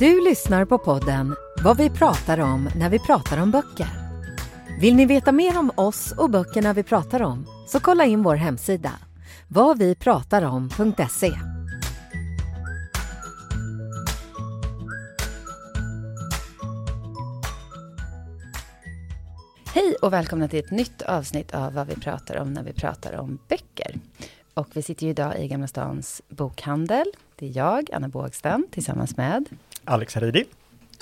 Du lyssnar på podden Vad vi pratar om när vi pratar om böcker. Vill ni veta mer om oss och böckerna vi pratar om så kolla in vår hemsida vadvipratarom.se. Hej och välkomna till ett nytt avsnitt av vad vi pratar om när vi pratar om böcker. Och vi sitter ju idag i Gamla Stans bokhandel. Det är jag, Anna Bågsten, tillsammans med Alex Haridi.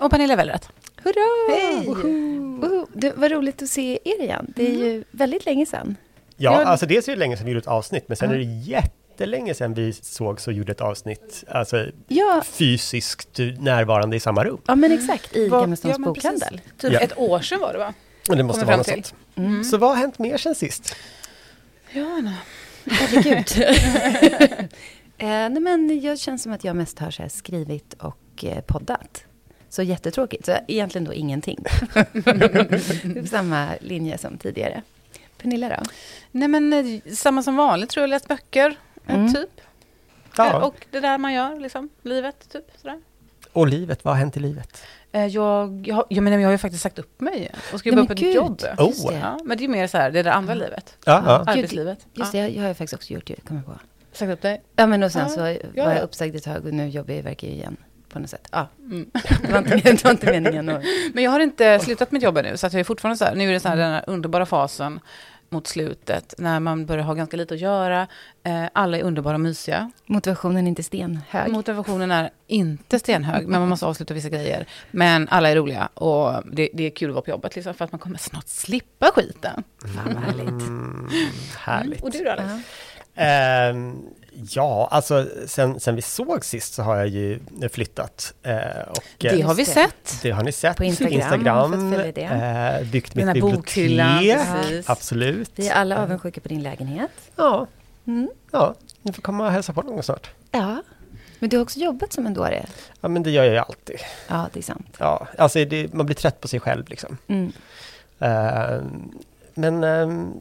Och Pernilla Wellrätt. Hurra! Hej! Woho! Var roligt att se er igen. Det är ju väldigt länge sedan. Ja, Ja. alltså dels är det länge sedan vi gjorde ett avsnitt, men sen Ja. är det jättelänge sedan vi sågs och gjorde ett avsnitt, alltså Ja, fysiskt närvarande i samma rum. ja men exakt, i Vad- Gamla Stans ja, bokhandel. Typ Ja. ett år sedan var det va? Och det måste Kommer vara något till. sånt. Mm. Så vad har hänt mer sen sist? Ja, nej. Herregud. eh, nej men jag känns som att jag mest har så här skrivit och eh, poddat. Så jättetråkigt. Så egentligen då ingenting. Det är Samma linje som tidigare. Pernilla då? nej men eh, samma som vanligt tror jag, läst böcker. eh, Mm. Typ. Ja, Och det där man gör, liksom. Livet, typ. Sådär. och livet, vad har hänt i livet? Jag, jag, jag, menar, jag har ju faktiskt sagt upp mig och ska men på ett gud. jobb. Oh. Just det. Ja, men det är mer så här, det är det andra livet. Ja, ja. Gud, Arbetslivet. Just ja. det, jag har ju faktiskt också gjort det, kommer jag på. Sagt upp dig. Ja, men och sen Ja, så var ja. jag uppsagd ett tag och nu jobbar jag i Verkar igen. På något sätt. Ja, Mm. det var inte, det var inte meningen att... Men jag har inte slutat mitt jobb ännu, så att jag är fortfarande så här, nu är det så här den här underbara fasen mot slutet, när man börjar ha ganska lite att göra. Eh, alla är underbara och mysiga. Motivationen är inte stenhög. Motivationen är inte stenhög, men man måste avsluta vissa grejer. Men alla är roliga och det, det är kul att vara på jobbet, liksom, för att man kommer snart slippa skiten. Fan vad härligt. Mm, härligt. Och du då, Alex? Ja. Ehm, ja, alltså sen, sen vi såg sist så har jag ju flyttat. eh, och, Det eh, har vi sett. det har ni sett. På Instagram, det. eh, byggt Den mitt bokhyllan, bibliotek. precis. Absolut. Vi är alla avundsjuka på din lägenhet. Ja, Mm. ja, ni får komma och hälsa på någon snart. Ja. Men du har också jobbat som en dåre. Ja, men det gör jag ju alltid. Ja, det är sant. Ja, alltså det, man blir trött på sig själv liksom. Mm. Eh, men ehm,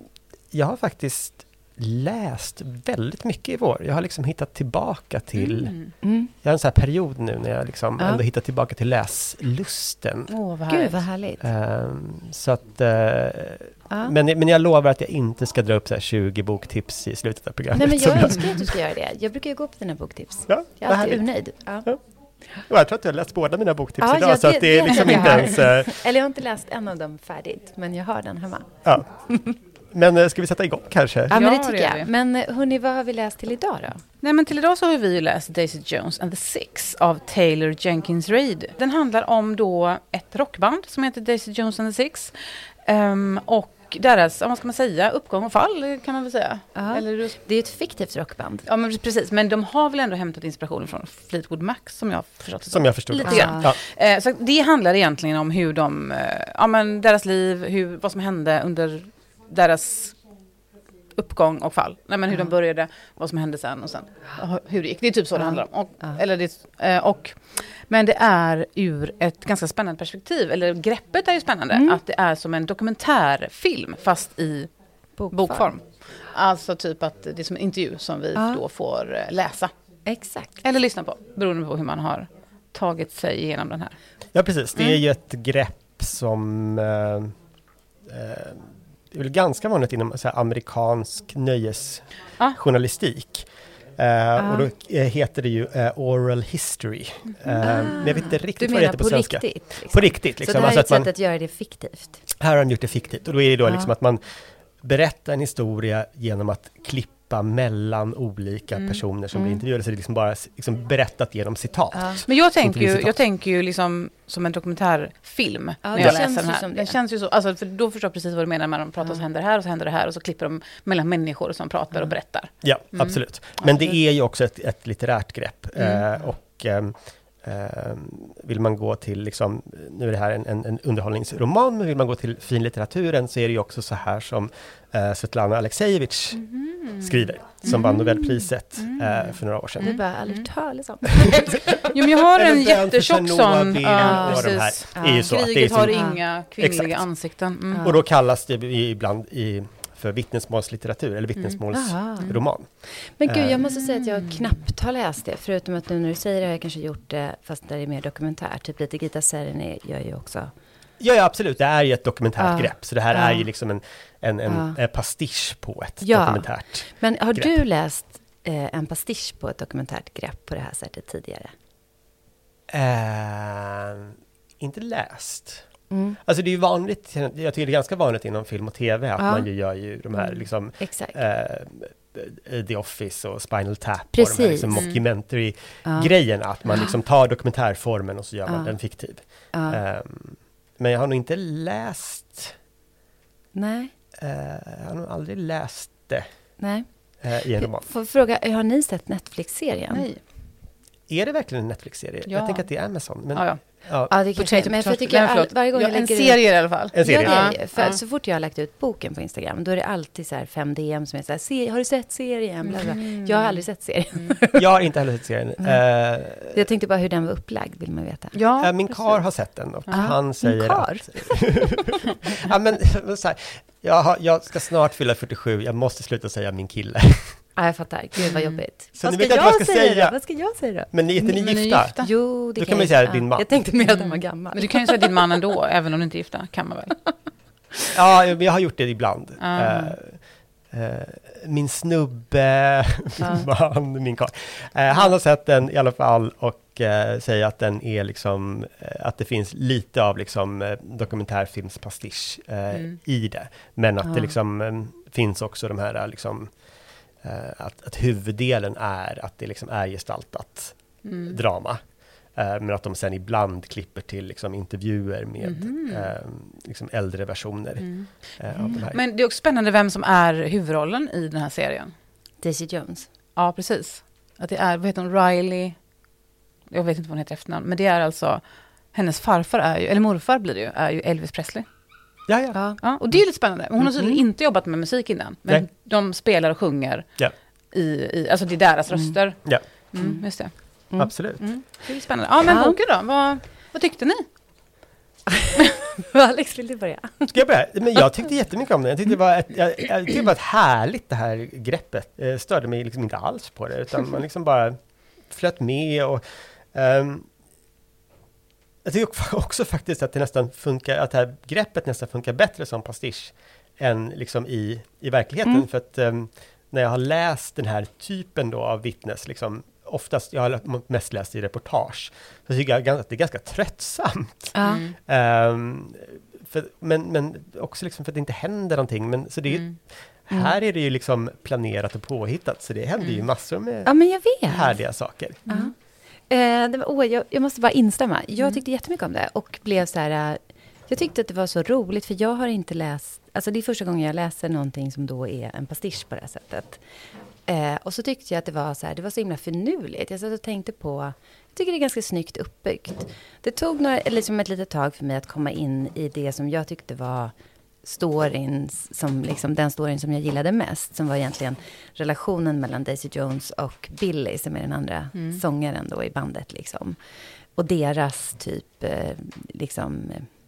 jag har faktiskt läst väldigt mycket i vår. Jag har liksom hittat tillbaka till... Mm. Mm. Jag har en sån här period nu när jag liksom Ja. ändå hittat tillbaka till läslusten. Åh, vad Gud vad härligt. Ehm, så att... eh, Ja. men, men jag lovar att jag inte ska dra upp så här 20 boktips i slutet av programmet. Nej, men jag önskar att du ska göra det. Jag brukar ju gå på dina boktips. Ja, Jag är alltid härligt. urnöjd. Ja. Och jag tror att jag har läst båda mina boktips Ja, idag, ja, så det- att det är det liksom har inte ens... eh, Eller jag har inte läst en av dem färdigt, men jag har den hemma. ja. Men eh, ska vi sätta igång kanske? Ja, men det tycker jag. Men eh, hörni, vad har vi läst till idag då? Nej, men till idag så har vi ju läst Daisy Jones and the Six av Taylor Jenkins Reid. Den handlar om då ett rockband som heter Daisy Jones and the Six. Ehm, och deras, vad ska man säga, uppgång och fall kan man väl säga. Eller, Det är ett fiktivt rockband. ja, men precis. Men de har väl ändå hämtat inspiration från Fleetwood Mac som jag förstått det Som jag förstod Lite grann. Ja. Eh, så det handlar egentligen om hur de, ja men deras liv, hur, vad som hände under deras uppgång och fall. Nej men hur de började, vad som hände sen och sen hur det gick. Det är typ så det handlar om. Och, eller det, eh, och, men det är ur ett ganska spännande perspektiv, eller greppet är ju spännande, Mm. att det är som en dokumentärfilm fast i bokform. Alltså typ att det är som en intervju som vi Ja. då får eh, läsa. Exakt. Eller lyssna på, beroende på hur man har tagit sig igenom den här. ja, precis. Det är Mm. ju ett grepp som... Eh, eh, det är väl ganska vanligt inom så här, amerikansk nöjesjournalistik. Eh, Och då eh, heter det ju eh, oral history. Eh, men jag vet inte Du riktigt vad det heter på, på svenska. riktigt? liksom. På riktigt, Så liksom. det här Alltså är ett man, sätt att göra det fiktivt? här har de gjort det fiktivt. Och då är det då Ja. liksom att man berättar en historia genom att klippa klippa mellan olika Mm. personer som Mm. blir intervjuade, så det är liksom bara liksom berättat genom citat. Ja. Men jag tänker, ju, jag tänker ju liksom som en dokumentärfilm Ja, när det jag känns läser den ju här. som det. Den känns ju så, alltså, för då förstår jag precis vad du menar när de pratar, Ja. så händer det här och så händer det här och så klipper de mellan människor som pratar och berättar. Ja, Mm. absolut. Men Absolut. det är ju också ett, ett litterärt grepp. Mm. Eh, och ehm, vill man gå till, liksom, nu är det här en, en, en underhållningsroman, men vill man gå till finlitteraturen så är det ju också så här som eh, Svetlana Aleksejevitj Mm. skriver, som vann Nobelpriset eh, för några år sedan. Det är bara aldrig hört talas om. Jo, men jag har en jättetjock sån. Ja, precis. Det är ju så att det är Kriget har liksom, inga kvinnliga Exakt. ansikten. Mm. Och då kallas det ibland i, för vittnesmålslitteratur, eller vittnesmålsroman. Men gud, Eh. jag måste säga att jag knappt har läst det. Förutom att nu när du säger det har jag kanske gjort det, fast där det är mer dokumentär. Typ lite Gita Sereni gör ju också. Ja, ja, absolut. Det är ju ett dokumentärt Ja. grepp. Så det här Ja. är ju liksom en, en, en, Ja. pastisch på ett dokumentärt. Men har Grepp. du läst eh, en pastisch på ett dokumentärt grepp på det här sättet tidigare? Eh, inte läst. Mm. Alltså det är ju vanligt, jag tycker det är ganska vanligt inom film och tv att Ja. man ju gör ju de här liksom Exakt. eh, The Office och Spinal Tap och Precis. de här liksom Mm. mockumentary-grejerna. Att man liksom tar dokumentärformen och så gör man den fiktiv. Ja. Ehm, men jag har nog inte läst, Nej, eh, jag har nog aldrig läst det nej. eh, i en roman. Får jag fråga, har ni sett Netflix-serien? Nej. Är det verkligen en Netflix-serie? Ja. Jag tänker att det är Amazon. Men, Ja, ja. Ja. Ja, det kanske inte. Men för jag tycker Nej, all, varje gång ja, jag en lägger serie i alla fall. En serie. Ja, det är. För ja. så fort jag har lagt ut boken på Instagram, då är det alltid så här fem DM som är så här, "Se- har du sett serien? Bla, bla. Mm. Jag har aldrig sett serien. Jag har inte heller sett serien. Eh, Jag tänkte bara hur den var upplagd, vill man veta. Ja, Eh, min kar har sett den och Ja, han säger kar? att... ja, men, så här, jag, har, jag ska snart fylla 47, jag måste sluta säga min kille. Ja, jag fattar. Gud vad jobbigt. Så vad ni ska vet inte jag vad jag ska säga, säga. Vad ska jag säga då? Men ni är inte ni Men gifta? gifta. Jo, det Då kan man ju säga din man. Jag tänkte mer att den var gammal. Men du kan ju säga din man ändå, även om du inte är gifta. Kan man väl? Ja, jag har gjort det ibland. Ah. Eh, eh, min snubbe, min man, min karl. Eh, han har sett den i alla fall och eh, säger att den är liksom, eh, att det finns lite av liksom dokumentärfilmspastisch Mm. i det. Men att det liksom finns också de här liksom, att, att huvuddelen är att det liksom är gestaltat Mm. drama. Eh, men att de sen ibland klipper till liksom intervjuer med Mhm. eh, liksom äldre versioner Mm. eh, av de här. Men det är också spännande vem som är huvudrollen i den här serien. Daisy Jones. Ja, precis. Att det är, vad heter hon, Riley? Jag vet inte vad hon heter efternamn. Men det är alltså, hennes farfar är ju, eller morfar blir det ju, är ju Elvis Presley. Ja, ja. Ja. Ja, och det är lite spännande. Hon har tydligen inte jobbat med musik innan. Men Nej. de spelar och sjunger Ja. i, i, alltså det är deras röster. Ja. Mm, just det. Mm. Absolut. Mm. Det är spännande. Ja, men Ja. boken då? Vad, vad tyckte ni? Alex, vill du börja? Ska jag börja? Men jag tyckte jättemycket om den. Jag tyckte det var ett, jag, jag tyckte det var ett härligt det här greppet. Jag störde mig liksom inte alls på det, utan man liksom bara flöt med och ehm, jag tycker också- också faktiskt att det nästan funkar, att det här greppet nästan funkar bättre som pastisch än liksom i, i verkligheten. Mm. För att ehm, när jag har läst den här typen då av vittnes, liksom, oftast, jag har mest läst i reportage, så tycker jag att det är ganska tröttsamt. Mm. Ehm, för, men, men också liksom för att det inte händer någonting. Men, så det är, Mm. Här är det ju liksom planerat och påhittat, så det händer ju Mm. massor med ja, men jag vet. härliga saker. Ja. Eh, det var, åh, jag, jag måste bara instämma. Jag Mm. tyckte jättemycket om det och blev så här... eh, Jag tyckte att det var så roligt, för jag har inte läst... Alltså det är första gången jag läser någonting som då är en pastisch på det här sättet. Eh, och så tyckte jag att det var så här, det var så himla finurligt. Jag satt och tänkte på... Jag tycker det är ganska snyggt uppbyggt. Det tog några, liksom ett litet tag för mig att komma in i det som jag tyckte var storyn, som liksom den storyn som jag gillade mest, som var egentligen relationen mellan Daisy Jones och Billy, som är den andra Mm. sångaren då i bandet. Liksom. Och deras typ, eh, liksom,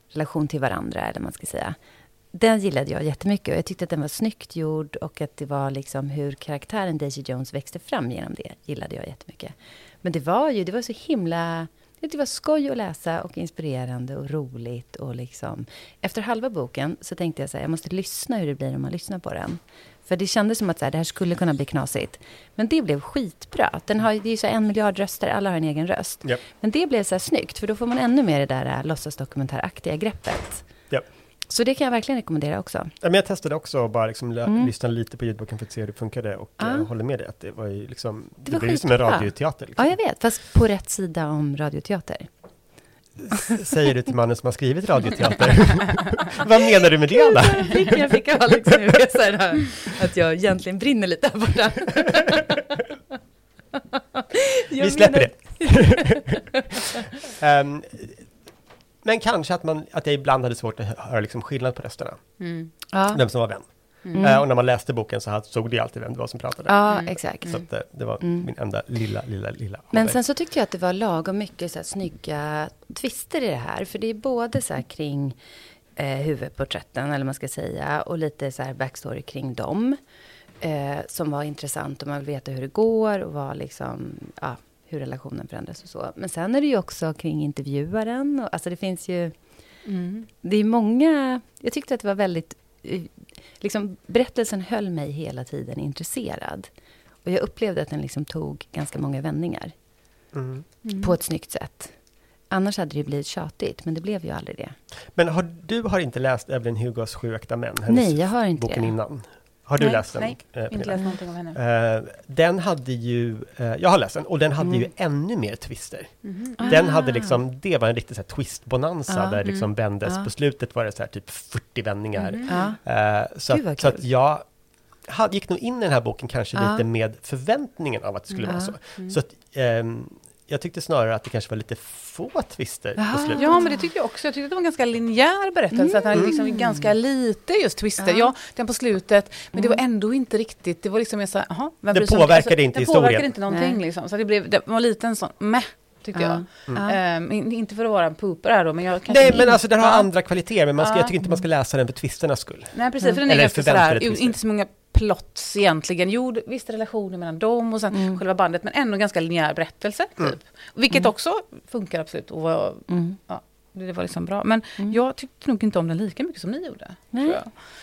relation till varandra, eller vad man ska säga. Den gillade jag jättemycket och jag tyckte att den var snyggt gjord och att det var liksom hur karaktären Daisy Jones växte fram genom det, gillade jag jättemycket. Men det var ju, det var så himla... Det var skoj att läsa och inspirerande och roligt. Och liksom. Efter halva boken så tänkte jag så här, jag måste lyssna hur det blir om man lyssnar på den. För det kändes som att så här, det här skulle kunna bli knasigt. Men det blev skitbra. Den har, det är ju så en miljard röster, alla har en egen röst. Ja. Men det blev så här snyggt, för då får man ännu mer det där äh, låtsasdokumentäraktiga greppet. Ja. Så det kan jag verkligen rekommendera också. Ja, men jag testade också att bara liksom Mm. lyssna lite på ljudboken för att se hur det funkade och Ja. jag håller med dig att det var ju liksom, det, var blev ju som en radioteater. Liksom. Ja, jag vet, fast på rätt sida om radioteater. Säger du till mannen som har skrivit radioteater. Vad menar du med det Anna? Jag fick av Alex nu här, att jag egentligen brinner lite här borta. Vi släpper menar- det. Ehm, men kanske att, man, att jag ibland hade svårt att hö- höra liksom skillnad på rösterna. Mm. Ja, Vem som var vem. Mm. Eh, och när man läste boken så såg det alltid vem det var som pratade. ja exakt. Så att, eh, det var Mm. min enda lilla, lilla, lilla Men sen så tyckte jag att det var lagom mycket så här snygga twister i det här. För det är både så här kring eh, huvudporträtten, eller vad man ska säga, och lite så här backstory kring dem. Eh, som var intressant och man vill veta hur det går och vad liksom, ja, hur relationen förändras och så. Men sen är det ju också kring intervjuaren. Och, alltså det finns ju, Mm. det är många, jag tyckte att det var väldigt, eh, liksom berättelsen höll mig hela tiden intresserad. Och jag upplevde att den liksom tog ganska många vändningar Mm. på ett snyggt sätt. Annars hade det ju blivit tjatigt, men det blev ju aldrig det. Men har, du har inte läst Evelyn Hugos Sju äkta män? Hennes Nej, jag har inte boken det. innan. Har du Nej, läst den? nej, eh, Inte läst någonting av henne. Eh, den hade ju, eh, jag har läst den, och den hade Mm. ju ännu mer twister. Den Ah. hade liksom, det var en riktig så här twist-bonanza Ja. där liksom vändes, Ja. på slutet var det så här typ 40 vändningar. Mhm. Ja. Eh, så, Gud, att, så att jag hade, gick nog in i den här boken kanske Ja. lite med förväntningen av att det skulle Ja. vara så. Mm. Så att, ehm, jag tyckte snarare att det kanske var lite få twister på slutet. Ja, men det tyckte jag också. Jag tyckte att det var en ganska linjär berättelse. Att den liksom ganska lite just twister. Ja. Ja, den på slutet. Men det var Mm. ändå inte riktigt. Det var liksom så här, jaha, vem Det påverkade Alltså, inte det påverkade historien. inte någonting Nej. liksom. Så det, blev, det var lite en sån, meh, tyckte jag. Ja. Ehm, in- inte för att vara en pooper här då, men jag kanske Nej, men alltså den har Ja. andra kvaliteter, men man ska, Ja. jag tycker inte man ska läsa den för twisternas skull. Nej, precis. För den är Eller ganska sådär, inte så många plots egentligen. Jo, visst relationer mellan dem och sen Mm. själva bandet, men ändå ganska linjär berättelse. Typ. Vilket också funkar absolut. Och var, Mm. det var liksom bra. Men Mm. jag tyckte nog inte om den lika mycket som ni gjorde. Nej.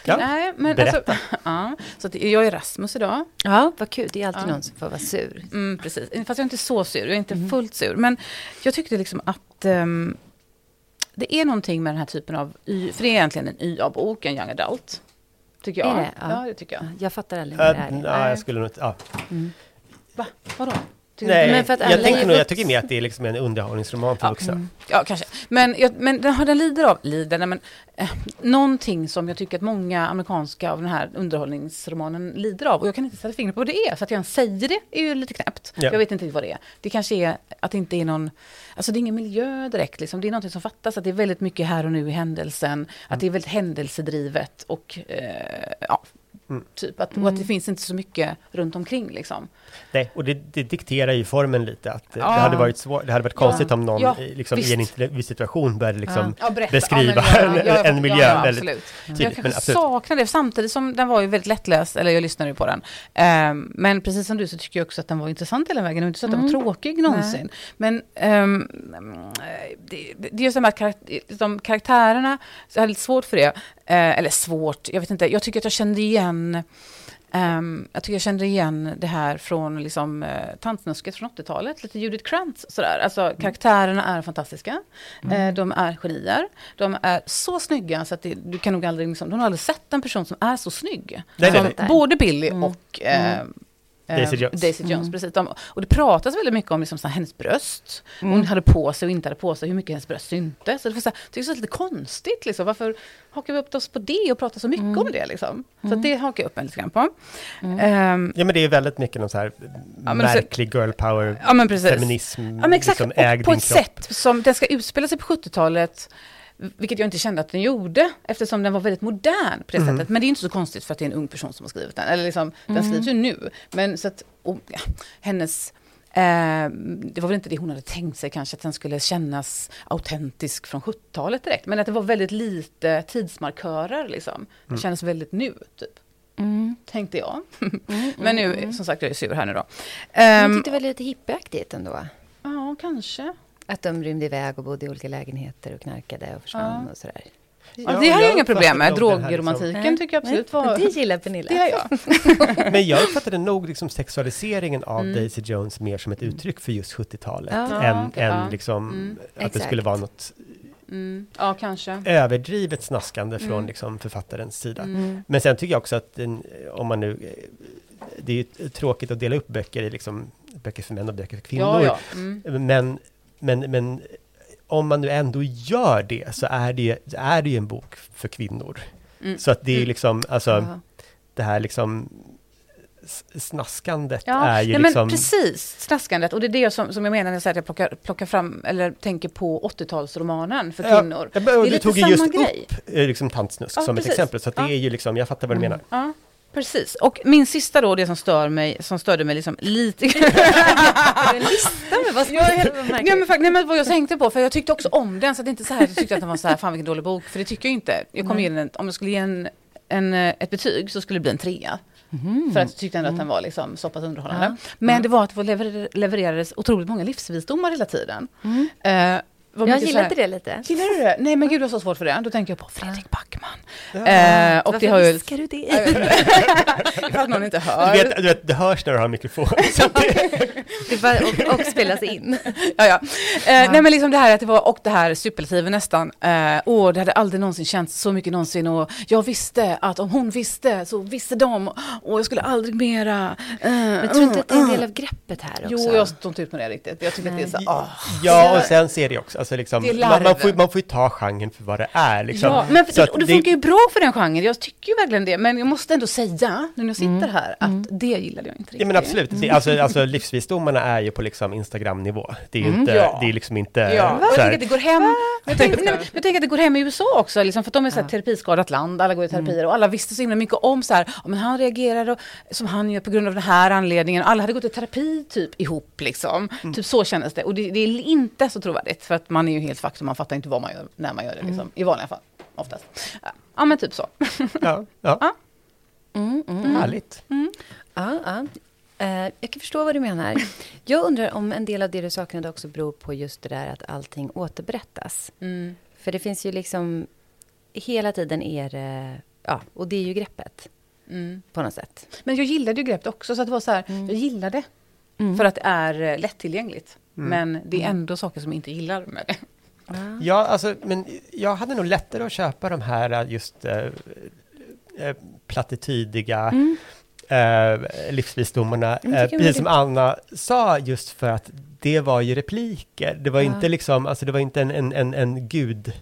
Ja, Nej, men berätta. alltså, ja, så att jag är Rasmus idag. ja, vad kul. Det är alltid Ja. någon som får vara sur. Mm, precis. Fast jag är inte så sur, jag är inte Mm. fullt sur. Men jag tyckte liksom att ehm, det är någonting med den här typen av, för det är egentligen en YA-bok, en young adult. Tycker jag. Är det? Ja. Ja. det tycker jag. Ja, Jag fattar aldrig vad det Uh, är. nej, jag skulle nog inte... Ja. Mm. Va? Vadå? Nej, jag alla tänker nog, jag tycker mer att det är liksom en underhållningsroman för Ja. vuxna. Ja, kanske. Men, jag, men den, den lider av, lider, nej, men, eh, någonting som jag tycker att många amerikanska av den här underhållningsromanen lider av. Och jag kan inte sätta fingret på vad det är. Så att jag ens säger det är ju lite knäppt. Ja. Jag vet inte vad det är. Det kanske är att det inte är någon, alltså det är ingen miljö direkt. Liksom. Det är någonting som fattas. Att det är väldigt mycket här och nu i händelsen. Att det är väldigt händelsedrivet. Och eh, ja, Mm. typ. Att, Och att det finns inte så mycket runt omkring liksom. Nej, och det, det dikterar ju formen lite. Att Ja. det, hade varit svårt, det hade varit konstigt om någon Ja, i- liksom, i en visst. intervjusituation började liksom Ja, beskriva Ja, men, ja, en, ja, en miljö ja, ja, väldigt absolut. tydligt. Jag kanske absolut. saknar det, samtidigt som den var ju väldigt lättläst, eller jag lyssnade ju på den. Ehm, men precis som du så tycker jag också att den var intressant hela vägen, och inte så att den var Mm. tråkig någonsin. Men ehm, det, det är just det här med att karak- de karaktärerna, så jag hade lite svårt för det. Eh, eller svårt, jag vet inte, jag tycker att jag kände igen Ehm, jag tycker jag kände igen det här från liksom, uh, Tantsnusket från 80-talet, lite Judith Krantz sådär. Alltså karaktärerna är fantastiska, Eh, de är genier, de är så snygga så att det, du kan nog aldrig, liksom, du har aldrig sett en person som är så snygg. Nej, som nej, nej. Både Billy Mm. och eh, eh, Daisy Jones. Daisy Jones Mm. precis. De, och det pratas väldigt mycket om liksom, så här, hennes bröst. Mm. Hon hade på sig och inte hade på sig, hur mycket hennes bröst syntes. Så det var så här, jag tycker det är lite konstigt. Liksom. Varför hakar vi upp oss på det och pratar så mycket Mm. om det? Liksom? Så Mm. det hakar jag upp mig lite grann på. Mm. Ehm, Ja, men det är väldigt mycket någon så här men märklig girl power, ja feminism, Ja men exakt, liksom och på ett kropp. sätt som den ska utspela sig på 70-talet. Vilket jag inte kände att den gjorde, eftersom den var väldigt modern på det Mm. sättet. Men det är inte så konstigt för att det är en ung person som har skrivit den. Eller liksom, Den Mm. skrivs ju nu. Men så att, och, ja, hennes... Eh, det var väl inte det hon hade tänkt sig kanske, att den skulle kännas autentisk från 70-talet direkt. Men att det var väldigt lite tidsmarkörer liksom. Det Mm. kändes väldigt nu, typ. Mm. Tänkte jag. Mm. Men nu, Mm. som sagt, jag är sur här nu då. Jag Ehm, tyckte det var lite hippieaktigt ändå. ja, kanske. Att de rymde iväg och bodde i olika lägenheter och knarkade och försvann Ja. och sådär. Ja, Ja, det har jag jag inga problem med. det här Drogromantiken liksom- tycker jag absolut Nej, var... Det gillar Pernilla. Det jag. Men jag uppfattade nog liksom sexualiseringen av Mm. Daisy Jones mer som ett uttryck för just 70-talet. Ja. Än okej, än liksom Mm. att det Exakt. skulle vara något Mm. Ja, kanske. överdrivet snaskande från Mm. liksom, författarens sida. Mm. Men sen tycker jag också att den, om man nu... Det är ju tråkigt att dela upp böcker i liksom, böcker för män och böcker för kvinnor. Ja, ja. Mm. Men, men, men om man nu ändå gör det så är det, är det ju en bok för kvinnor. Mm. Så att det är Mm. liksom, alltså Ja. det här liksom snaskandet Ja, är ju nej, liksom... men precis, snaskandet. Och det är det som, som jag menar när jag säger att jag plockar, plockar fram, eller tänker på 80-talsromanen för kvinnor. ja, Det är du lite tog ju samma just grej. upp eh, liksom tantsnusk Ja, som precis. ett exempel, så det är ju liksom, jag fattar vad du menar. Precis. Och min sista då, det som stör mig, som störde mig liksom lite en lista med vad som Jag är helt- vad Nej märkligt. men, fakt- nej men vad jag tänkte på, för jag tyckte också om den, så att det är inte så här att jag tyckte att den var så här, fan vilken dålig bok, för det tycker jag inte. Jag kom den, om jag skulle ge en, en, eh, ett betyg så skulle det bli en trea. Mhm. För att jag tyckte ändå att den var liksom så pass underhållande. Ja. Men det var att det lever, levererades otroligt många livsvisdomar hela tiden. Mm. Var Jag gillade här- det lite. Gillar du det? Nej men gud jag har så svårt för det. Då tänker jag på Fredrik Backman. Ja. Eh, och Varför det har ju... viskar du det? Inte. Ifall någon inte hör. Du vet, du vet, det hörs när du har mikrofon. Så att det, det var, och, och spelas in. Ja, ja. Eh, Nej men liksom det här att det var, och det här superlativet nästan. Eh, åh, det hade aldrig någonsin känts så mycket någonsin och jag visste att om hon visste så visste de och jag skulle aldrig mera. Eh, Men tror du inte att det är en del av greppet här också? Jo, jag står inte ut med det riktigt. Jag tycker att det är så, ah. ja, och sen ser det också, alltså liksom, Det man, man, får, man får ju ta genren för vad det är. Liksom. Ja, men att och det funkar ju bra för den genren. Jag tycker ju verkligen det. Men jag måste ändå säga, nu när jag sitter här, att det gillade jag inte riktigt. Ja men absolut, det, alltså, alltså livsvisdomarna är ju på liksom Instagram-nivå. Det är ju inte, Ja. det är liksom inte Ja, jag tänker att det går hem. Jag tänker, nej, jag tänker att det går hem i USA också, liksom, för att de är Ja. terapiskadat land, alla går i terapier och alla visste så himla mycket om så här, men han reagerar och, som han gör på grund av den här anledningen. Alla hade gått i terapi typ ihop liksom. Typ så kändes det. Och det, det är inte så trovärdigt för att man är ju helt och man fattar inte vad man gör när man gör det liksom. I vanliga fall, oftast. Ja, men typ så. ja, ja. Ja. Mm, mm. Härligt. Ja, ja. Eh, jag kan förstå vad du menar. Jag undrar om en del av det du saknade också beror på just det där att allting återberättas. Mm. För det finns ju liksom... Hela tiden är det... Ja, och det är ju greppet Mm. på något sätt. Men jag gillade ju greppet också, så att det var så här, jag gillade Mm. för att det är eh, lättillgängligt. Mm. Men det är ändå saker som jag inte gillar med det. Ja. Ja, alltså, men jag hade nog lättare att köpa de här äh, just äh, äh, plattitydiga Mm. äh, livsvisdomarna. Mm, precis det. som Anna sa, just för att det var ju repliker. Det var Ja. inte liksom, alltså det var inte en, en, en, en gud,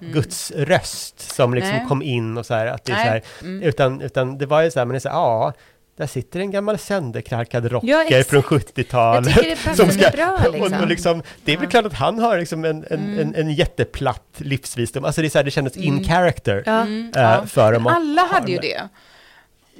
Guds röst som liksom Mm. Nej. kom in och så här, att det är så här, Mm. utan, utan det var ju så här, men det är så här, ja, där sitter en gammal sönderkralkad rocker Ja, från Jag 70-talet. tycker det passar bra och, liksom. och liksom, det är väl Ja. klart att han har liksom en, en, Mm. en, en jätteplatt livsvisdom. Alltså det, är så här, det kändes in Mm. character Ja. Mm, äh, för dem. Alla ha hade ju det.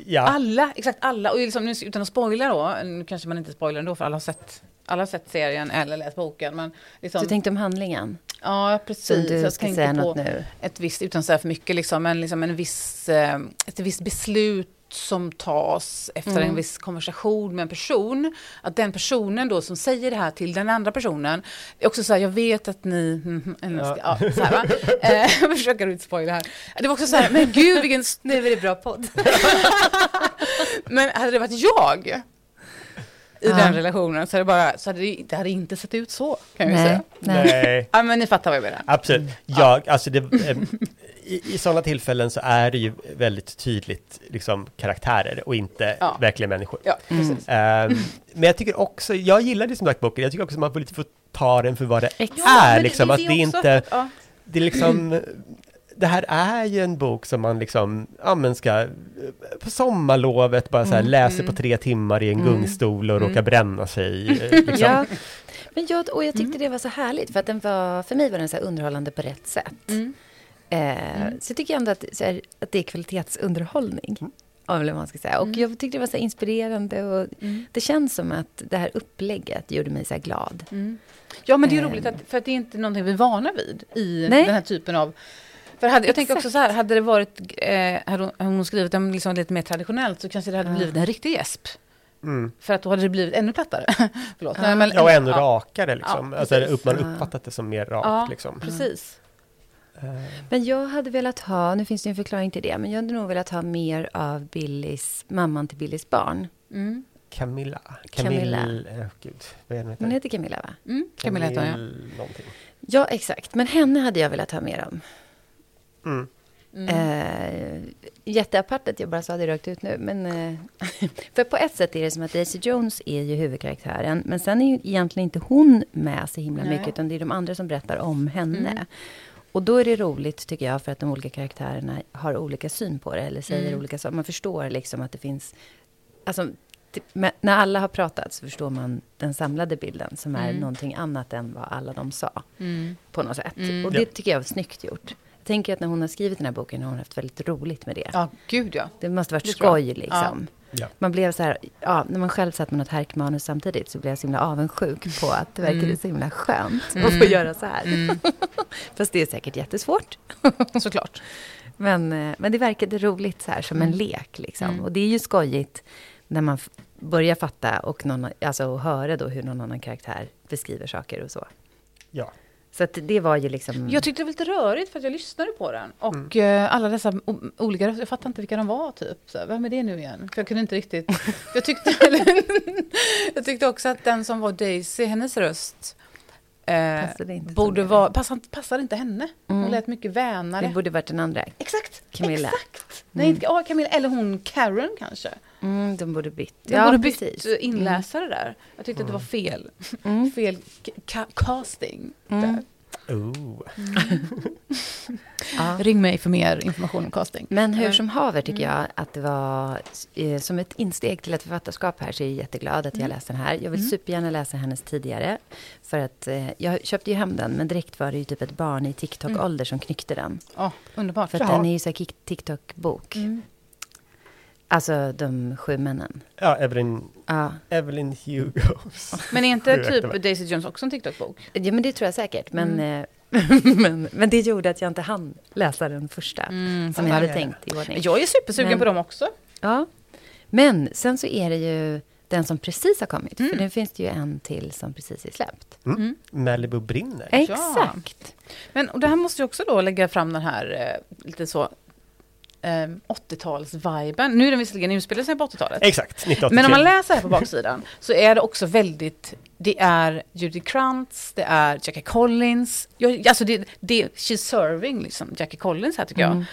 Ja. Alla, exakt alla. Och liksom, nu, utan att spoila då, nu kanske man inte spoilar ändå för alla har sett, alla har sett serien eller läst boken. Men liksom, Du tänkte om handlingen? ja, Så precis. du jag ska säga på något nu? ett visst, utan att säga för mycket, liksom, men liksom en viss, eh, ett visst beslut som tas efter Mm. en viss konversation med en person. Att den personen då som säger det här till den andra personen, är också så här, jag vet att ni... mm, mm, ska, ja. så här, va? Eh, Jag försöker inte spoila här. Det var också så här, men gud vilken... Nu är det bra podd. Men hade det varit jag i Ja. den relationen så hade det, bara, så hade det, det hade inte sett ut så, kan jag Nej, säga. nej. Nej, Ja, men ni fattar vad jag menar. absolut. Jag, alltså det, eh, i, I sådana tillfällen så är det ju väldigt tydligt liksom, karaktärer och inte Ja. verkliga människor. Ja, Mm. Ehm, men jag tycker också, jag gillar det som sagt boken, jag tycker också att man får lite få ta den för vad det Exakt. är. men liksom, att det är också inte, ja. det är liksom, det här är ju en bok som man liksom, ja men ska, på sommarlovet bara så här Mm. läser Mm. på tre timmar i en Mm. gungstol och Mm. råkar bränna sig. eh, Liksom. Ja. Men jag, och jag tyckte det var så härligt, för att den var, för mig var den så här underhållande på rätt sätt. Mm. Eh, Så jag tycker ändå att, så här, att det är kvalitetsunderhållning. Mm. Om man ska säga. Och Mm. jag tyckte det var så inspirerande och Mm. det känns som att det här upplägget gjorde mig så glad. Mm. Ja, men det är Eh. roligt, att, för att det är inte någonting vi är vana vid i Nej. den här typen av... För hade, jag tänker också så här, hade det varit, eh, hade hon, skrivit den liksom lite mer traditionellt så kanske det hade blivit en riktig gäsp. Mm. För att då hade det blivit ännu plattare. Förlåt. Ja. Nej, men, Ja, och ännu ja, rakare liksom. Ja, alltså, upp, man uppfattat det som mer rakt Ja. liksom. Precis. Eh, Men jag hade velat ha, nu finns det ju en förklaring till det, men jag hade nog velat ha mer av Billys, mamman till Billys barn. Mm. Camilla. Camilla. Camille, eh, gud, vad är det hon heter? Hon heter Camilla va? Mm. Camilla heter hon, ja. Någonting. Ja, exakt. Men henne hade jag velat ha mer om. Mm. Eh, jätteapart att jag bara sa det rakt ut nu. Men, eh, för på ett sätt är det som att Daisy Jones är ju huvudkaraktären. Men sen är ju egentligen inte hon med så himla Nej. mycket. Utan det är de andra som berättar om henne. Mm. Och då är det roligt tycker jag. För att de olika karaktärerna har olika syn på det. Eller säger Mm. olika saker. Man förstår liksom att det finns... Alltså, men när alla har pratat så förstår man den samlade bilden. Som är Mm. någonting annat än vad alla de sa. Mm. På något sätt. Mm. Och det tycker jag var snyggt gjort. Jag tänker att när hon har skrivit den här boken har hon haft väldigt roligt med det. Ja, gud ja. Det måste varit Det skoj liksom. Ja. Man blev så här, ja, när man själv satt med något härkmanus samtidigt så blev jag så himla avundsjuk på att det verkade Mm. så himla skönt att Mm. få göra så här. Mm. Fast det är säkert jättesvårt. Såklart. Men, eh, men det verkade roligt så här som en Mm. lek liksom. Mm. Och det är ju skojigt när man börjar fatta och, någon, alltså, och höra då hur någon annan karaktär beskriver saker och så. Ja. Så att det var ju liksom... Jag tyckte det var lite rörigt för att jag lyssnade på den. Och eh, alla dessa olika röster, jag fattar inte vilka de var typ. Så, vem är det nu igen? För jag kunde inte riktigt... jag, tyckte, jag tyckte också att den som var Daisy, hennes röst... Eh, Passade inte borde som vara, passade, passade inte henne. Hon Mm. lät mycket vänare. det borde varit den andra. Exakt! Camilla. Exakt! Nej, inte ja, Camilla. Eller hon Karen kanske. Mm, de borde bytt. De borde bytt precis. eh, inläsare där. Jag tyckte att det var fel. Mm. Fel ka- casting. Mm. Där. Oh. Ja. Ring mig för mer information om casting. Men hur Mm. som haver tycker jag att det var eh, som ett insteg till ett författarskap här så är jag jätteglad att jag läste den här. Jag vill Mm. supergärna läsa hennes tidigare. För att eh, jag köpte ju hem den men direkt var det ju typ ett barn i TikTok-ålder som knyckte den. Ja, underbart. För att Jaha. den är ju så här TikTok-bok. Alltså de sju männen. Ja, Evelyn, Ja. Evelyn Hugos. Men är inte typ? Daisy Jones också en TikTok-bok? ja, men det tror jag säkert. Men, Mm. eh, men, men det gjorde att jag inte hann läsa den första. Mm, Som jag hade tänkt i ordning. Jag är supersugen Men- på dem också. Ja. Men sen så är det ju den som precis har kommit. För Mm. nu finns det ju en till som precis är släppt. Mm. Mm. Malibu brinner. Exakt. Men och det här måste ju också då lägga fram den här eh, lite så eh, 80-tals-viben. Nu är den visserligen inspelad sig på 80-talet. Exakt, 1983. Men om man läser här på baksidan så är det också väldigt, det är Judy Krantz, det är Jackie Collins. Jag, alltså det, det, she's serving liksom Jackie Collins här tycker jag. Mm.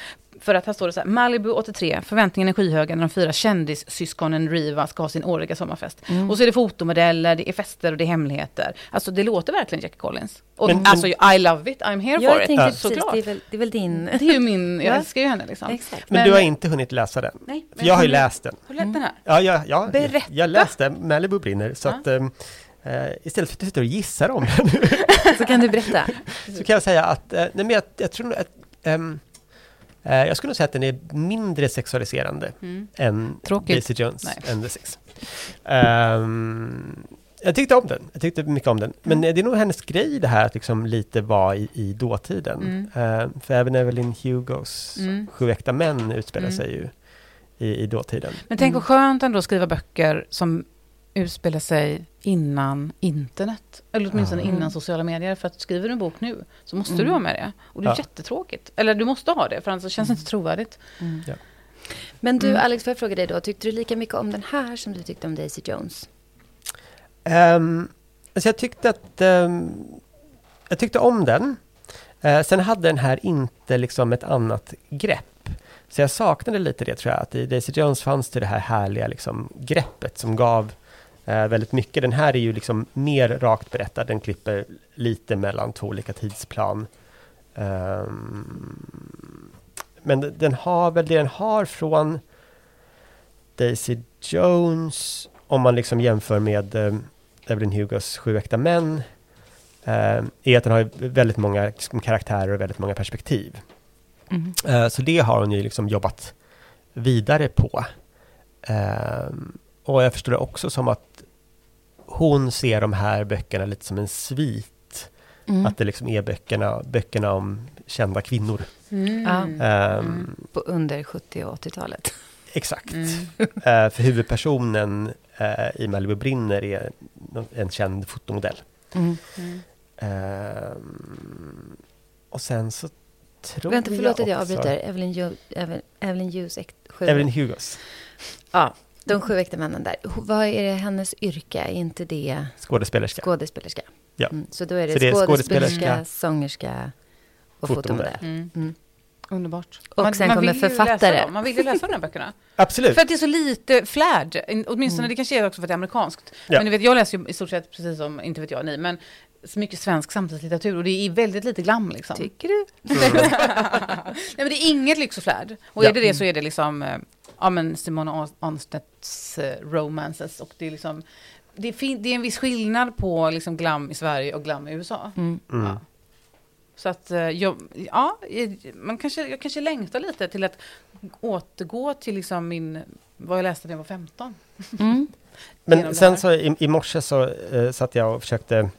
För att här står det så här, Malibu 83, förväntningen är skyhöga när de fyra kändissyskonen Riva ska ha sin årliga sommarfest. Mm. Och så är det fotomodeller, det är fester och det är hemligheter. Alltså det låter verkligen Jackie Collins. Och Men- alltså I love it, I'm here Jag for it. Ja. Såklart. det är, väl, det är väl din... Det är ju min, jag Ja. älskar ju henne liksom. Exakt. Men, Men- du har inte hunnit läsa den? Nej, För jag har ju läst den. Har du läst den här? Ja, ja, ja Berätta. jag läste Malibu brinner. Så Ja. att, eh, istället för att du sitter och gissar om den Så kan du berätta. så kan jag säga att, eh, nej men jag, jag tror att eh, jag skulle säga att den är mindre sexualiserande Mm. än Tråkigt. Daisy Jones Nej. and the Six. Ehm, jag tyckte om den. Jag tyckte mycket om den. Men Mm. det är nog hennes grej det här att liksom lite vara i, i dåtiden. Mm. Ehm, för även Evelyn Hugos Mm. Sju äkta män utspelar Mm. sig ju i, i dåtiden. Men tänk Mm. vad skönt ändå att skriva böcker som utspelar sig innan internet. Eller åtminstone Ja. innan Mm. sociala medier. För att skriver du en bok nu så måste Mm. du ha med det. Och det är Ja. jättetråkigt. Eller du måste ha det för annars känns det inte trovärdigt. Mm. Ja. Men du, Mm. Alex, får jag fråga dig då. Tyckte du lika mycket om den här som du tyckte om Daisy Jones? Um, alltså jag tyckte att ehm, jag tyckte om den. Eh, sen hade den här inte liksom ett annat grepp. Så jag saknade lite det tror jag, att i Daisy Jones fanns det det här härliga liksom, greppet som gav eh, väldigt mycket. Den här är ju liksom mer rakt berättad, den klipper lite mellan två olika tidsplan. Ehm, men den har väl det den har från Daisy Jones, om man liksom jämför med eh, Evelyn Hugos Sju äkta män, eh, är att den har väldigt många liksom, karaktärer och väldigt många perspektiv. Mm. Eh, så det har hon ju liksom jobbat vidare på. Eh, och jag förstår det också som att hon ser de här böckerna lite som en svit. Mm. Att det liksom är böckerna, böckerna om kända kvinnor. Ja. Ehm, På under 70 och 80-talet. Exakt. Mm. Eh, för huvudpersonen eh, i Malibu brinner är en känd fotomodell. Mm. Mm. Ehm, och sen så tror Vänta, förlåt att jag avbryter. Evelyn, jo, Evelyn, Evelyn Hughes, Evelyn Hugos, Ja, de sju äkta männen där. Vad är det hennes yrke? Är inte det skådespelerska. skådespelerska? Ja. Mm, så då är det, Så det är skådespelerska, skådespelerska, sångerska och fotomodell. Mm. Mm. Underbart. Och sen kommer vill ju författare. Man vill ju läsa de här böckerna. Absolut. För att det är så lite flärd. In- Åtminstone, det kanske är också för att det är amerikanskt. Ja. Men ni vet, jag läser ju i stort sett precis som, inte vet jag ni, men så mycket svensk samtidslitteratur och det är väldigt lite glam liksom. Tycker du? Nej men det är inget lyx och flärd. Och Ja. är det det så är det liksom, eh, ja men Simone Arnstedts eh, romances och det är liksom, det är, det är en viss skillnad på liksom glam i Sverige och glam i USA. Mm. Mm. Ja. Så att, eh, jag, ja, man kanske, jag kanske längtar lite till att återgå till liksom min, vad jag läste när jag var 15. Mm. Men sen så i, i morse så eh, satt jag och försökte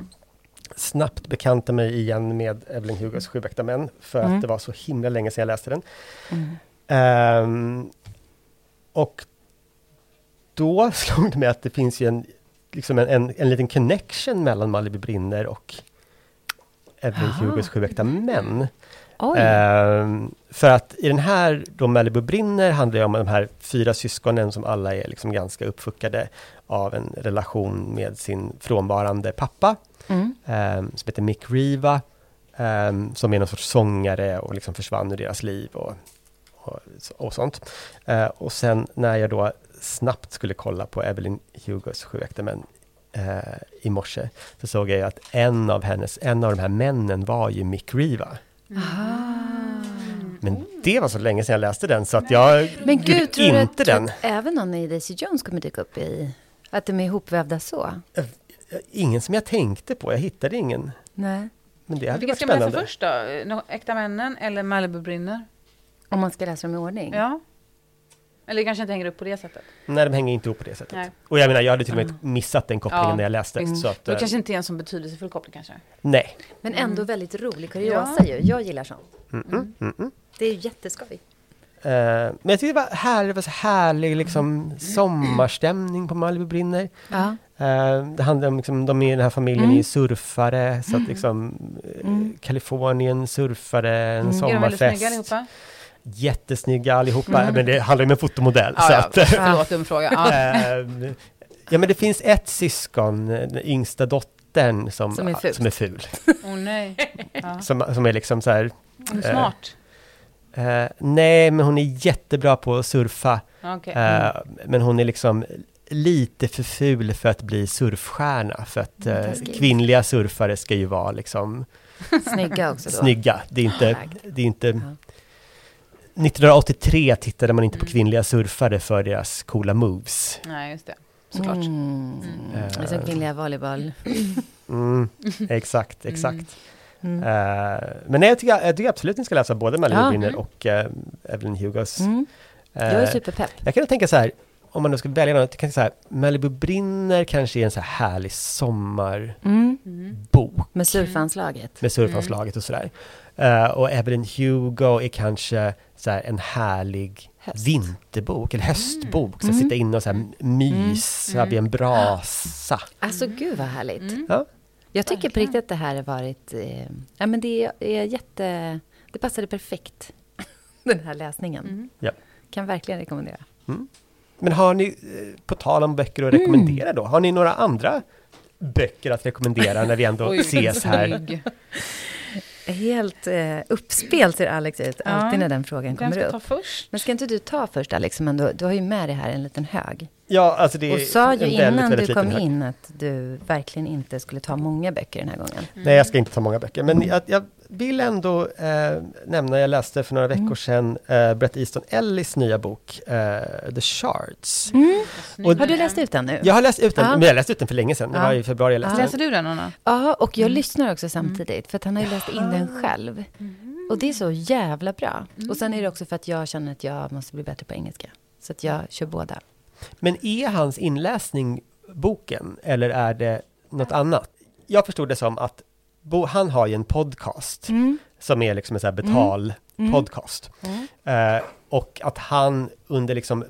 snabbt bekanta mig igen med Evelyn Hugos Sju män, för Mm. att det var så himla länge sedan jag läste den. Mm. Ehm, och då slog det mig att det finns ju en, liksom en, en, en liten connection mellan Malibu brinner och Evelyn. Hugos Sju äkta män. Ehm, för att i den här, då Malibu brinner, handlar det om de här fyra syskonen som alla är liksom ganska uppfuckade av en relation med sin frånvarande pappa, Mm. ehm, som heter Mick Riva, ehm, som är någon sorts sångare och liksom försvann ur deras liv och, och, och sånt. Eh, och sen när jag då snabbt skulle kolla på Evelyn Hugos Sju äkta män eh, i morse, så såg jag att en av hennes, en av de här männen var ju Mick Riva. Men det var så länge sedan jag läste den så att jag Men gud, tror du inte tror den. att även någon i Daisy Jones kommer dyka upp i... Att de är ihopvävda så? Ingen som jag tänkte på, jag hittade ingen. Nej. Men det hade Vilka varit ska man läsa spännande. först då? Eh, Äkta männen eller Malibu brinner? Om man ska läsa dem i ordning? Ja. Eller kanske inte hänger upp på det sättet. Nej, de hänger inte ihop på det sättet. Nej. Och jag menar, jag hade till och med missat den kopplingen Ja, när jag läste. visst. Så att, Det eh, kanske inte är en sån betydelsefull koppling kanske. nej. Men Mm. ändå väldigt rolig kuriosa ju. Jag gillar sånt. Mm -mm, mm -mm. Det är ju jätteskoj. Eh, men jag tyckte det var, här, det var så härlig liksom, sommarstämning på Malibu brinner. Ja. Eh, det handlar om, liksom, de är den här familjen Mm. är surfare, så att liksom Mm. Kalifornien, surfare, en Mm. Är de väldigt snygga sommarfest. allihopa? Jättesnygga allihopa, men det handlar ju om en fotomodell. Ja, så ja, att, förlåt, dum fråga. Ja. Ehm, ja men det finns ett syskon, den yngsta dottern som, Som är ful. som är ful. Åh nej. Ja. Som, som är liksom så här, Hon är smart. eh, nej men hon är jättebra på att surfa. Okej. eh, Men hon är liksom lite för ful för att bli surfstjärna. För att Mm, eh, kvinnliga surfare ska ju vara liksom Snygga också då. snygga. Det är inte, det är inte Ja. 1983 tittade man inte på Mm. kvinnliga surfare för deras coola moves. Nej, just det. Såklart. Mm. Mm. Och sen kvinnliga volleyboll. Mm, exakt, exakt. Mm. Eh, men nej, jag tycker, jag tycker absolut ni ska läsa både Malibu Ja. Brinner och uh, Evelyn Hugos. Mm. Jag är superpepp. jag kan tänka så här, om man nu ska välja något, jag kan säga så här, Malibu Brinner kanske är en så här härlig sommarbok Mm. Mm. Med surfanslaget. med surfanslaget och sådär. Eh, och Evelyn Hugo är kanske så här en härlig Höst. vinterbok, eller höstbok, så Mm. sitta inne och så här mysa Mm. vid en brasa. Alltså gud vad härligt. Mm. Ja. Jag tycker på riktigt att det här har varit... Eh, ja men det är jätte... Det passade perfekt. Den här läsningen. Mm. Ja. Kan verkligen rekommendera. Men har ni, eh, på tal om böcker att Mm. rekommendera då, har ni några andra böcker att rekommendera när vi ändå Oj, ses här? Helt eh, uppspel ser Alex ut, Ja. alltid när den frågan kommer ska ta upp. först? Men ska inte du ta först Alex, men du, du har ju med dig här en liten hög. Ja, alltså det är Och sa ju innan väldigt, väldigt du kom hög. in att du verkligen inte skulle ta många böcker den här gången. Nej, jag ska inte ta många böcker, men jag, jag vill ändå eh, nämna, jag läste för några Mm. veckor sedan eh, Brett Easton Ellis nya bok eh, The Shards. Snygg. Har du läst ut den nu? Jag har läst ut den, Ja. men jag läste ut den för länge sedan, det Ja. var i februari jag läste den. Läser du den, Anna? Ja, och jag Mm. lyssnar också samtidigt, för att han har ju läst in den själv. Och det är så jävla bra. Och sen är det också för att jag känner att jag måste bli bättre på engelska. Så att jag kör båda. Men är hans inläsning boken, eller är det något annat? Jag förstod det som att Bo, han har ju en podcast, som är liksom en här betal Mm. podcast. Eh, och att han under liksom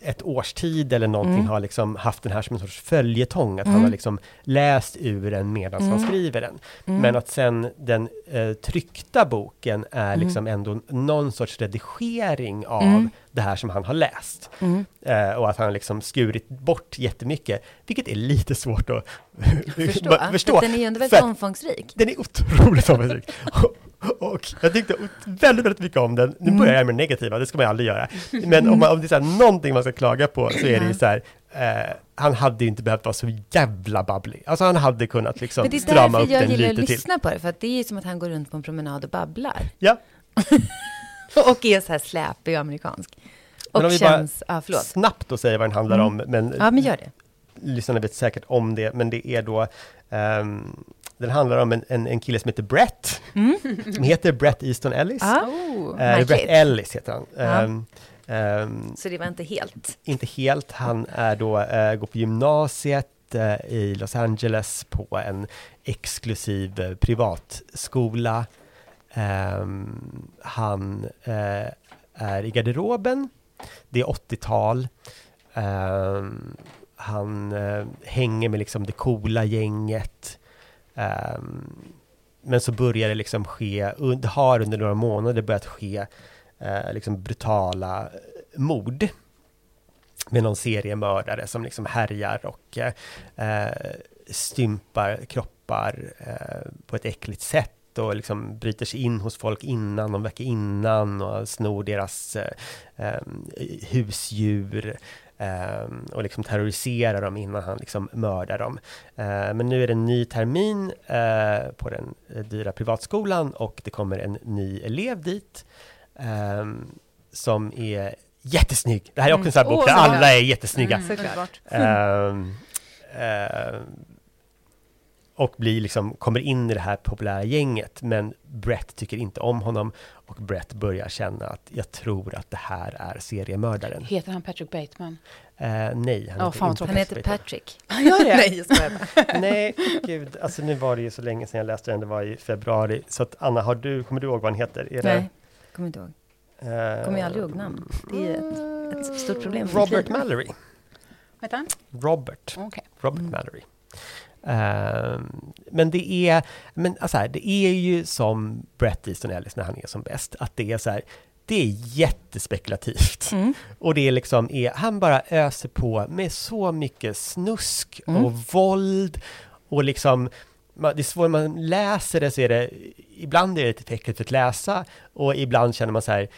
ett års tid eller någonting Mm. har liksom haft den här som en sorts följetong, att han Mm. har liksom läst ur den medan han Mm. skriver den. Mm. Men att sen den eh, tryckta boken är Mm. liksom ändå någon sorts redigering av Mm. det här som han har läst. Mm. Eh, och att han liksom skurit bort jättemycket, vilket är lite svårt att Förstå. förstå. För Den är ju ändå väldigt omfångsrik. Den är otroligt omfångsrik. och, jag tyckte väldigt, väldigt mycket om den. Nu Mm. börjar jag med det negativa, det ska man aldrig göra. Men om, man, om det är så här, någonting man ska klaga på så är det ju så här, eh, han hade inte behövt vara så jävla babblig. Alltså han hade kunnat liksom Men det är strama därför upp jag den gillar lite att till. lyssna på det, för att det är som att han går runt på en promenad och babblar. Ja, Och är så här släpig och amerikansk. Men om Och vi bara känns, förlåt. snabbt att säga vad den handlar Mm. om, men Ja men gör det. lyssnarna vet säkert om det, men det är då ehm, den handlar om en, en, en kille som heter Brett, som heter Brett Easton Ellis. Mm. Ja. Oh. Eh. Brett Ellis heter han. Ehm, ehm, Så det var inte helt. inte helt, han är då, eh, går på gymnasiet eh, i Los Angeles på en exklusiv eh, privatskola. Ehm, han är i garderoben, det är 80-tal. Ehm, han hänger med liksom det coola gänget. Ehm, men så börjar det liksom ske, har under några månader börjat ske eh, liksom brutala mord med någon seriemördare som liksom härjar och eh, stympar kroppar eh, på ett äckligt sätt och liksom bryter sig in hos folk innan, någon vecka innan och snor deras eh, eh husdjur eh, och liksom terroriserar dem innan han liksom mördar dem. Eh, men nu är det en ny termin eh, på den eh, dyra privatskolan och det kommer en ny elev dit eh, som är jättesnygg. Det här är också en sån här bok Åh, där ja. alla är jättesnygga. Mm, ehm, och blir liksom, kommer in i det här populära gänget, men Brett tycker inte om honom och Brett börjar känna att jag tror att det här är seriemördaren. Heter han Patrick Bateman? Eh, nej, han Ja, heter inte. Han heter. Patrick. Han gör det? Nej, jag. Nej, gud, alltså nu var det ju så länge sedan jag läste den, det var i februari. Så att Anna, har du, kommer du ihåg vad han heter? Är Nej, kommer inte ihåg. Det, eh, Kommer jag aldrig ihåg namn. Det är ett, ett stort problem. för Robert. Mallory. Vad han? Robert. Okej. Robert Mm. Mallory. Ehm, men det är, men alltså här, det är ju som Brett Easton Ellis när han är som bäst, att det är så här, det är jättespekulativt. Mm. Och det är liksom, är, han bara öser på med så mycket snusk Mm. och våld och liksom, man, det är svårt, man läser det så är det, ibland är det lite för att läsa och ibland känner man så här,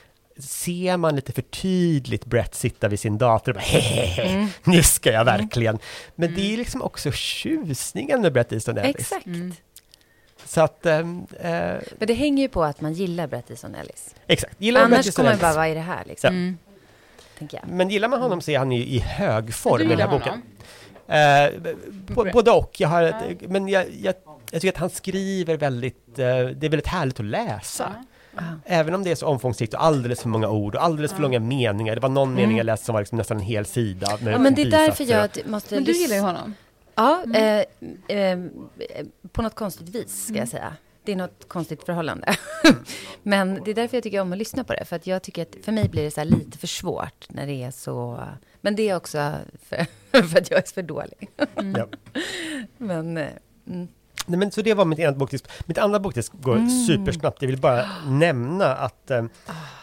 ser man lite för tydligt Brett sitta vid sin dator och bara hehehe, Mm. nu ska jag verkligen. Men det är liksom också tjusningen med Brett Easton Ellis. Exakt. Mm. Så att, eh, Men det hänger ju på att man gillar Bret Easton Ellis. exakt. Gillar Annars kommer man bara, vad är det här liksom? Mm. Tänker jag. men gillar man honom så är han ju i hög form i den här boken. honom? Eh, både och. Jag har ett, Men jag, jag, jag tycker att han skriver väldigt, eh, det är väldigt härligt att läsa. Ja. Ah. Även om det är så omfångsrikt och alldeles för många ord och alldeles för Ja. långa meningar. Det var någon Mm. mening jag läste som var liksom nästan en hel sida. Med Ja, men det är därför jag måste... Men du gillar ju honom. Ja, Mm. eh, eh, på något konstigt vis ska Mm. jag säga. Det är något konstigt förhållande. Men det är därför jag tycker om att lyssna på det. För att jag tycker att för mig blir det så här lite för svårt när det är så... Men det är också för, för att jag är för dålig. Mm. Ja. Men... eh, Mm. Nej, men så det var mitt ena boktips. Mitt andra boktips går Mm. supersnabbt. Jag vill bara nämna att eh,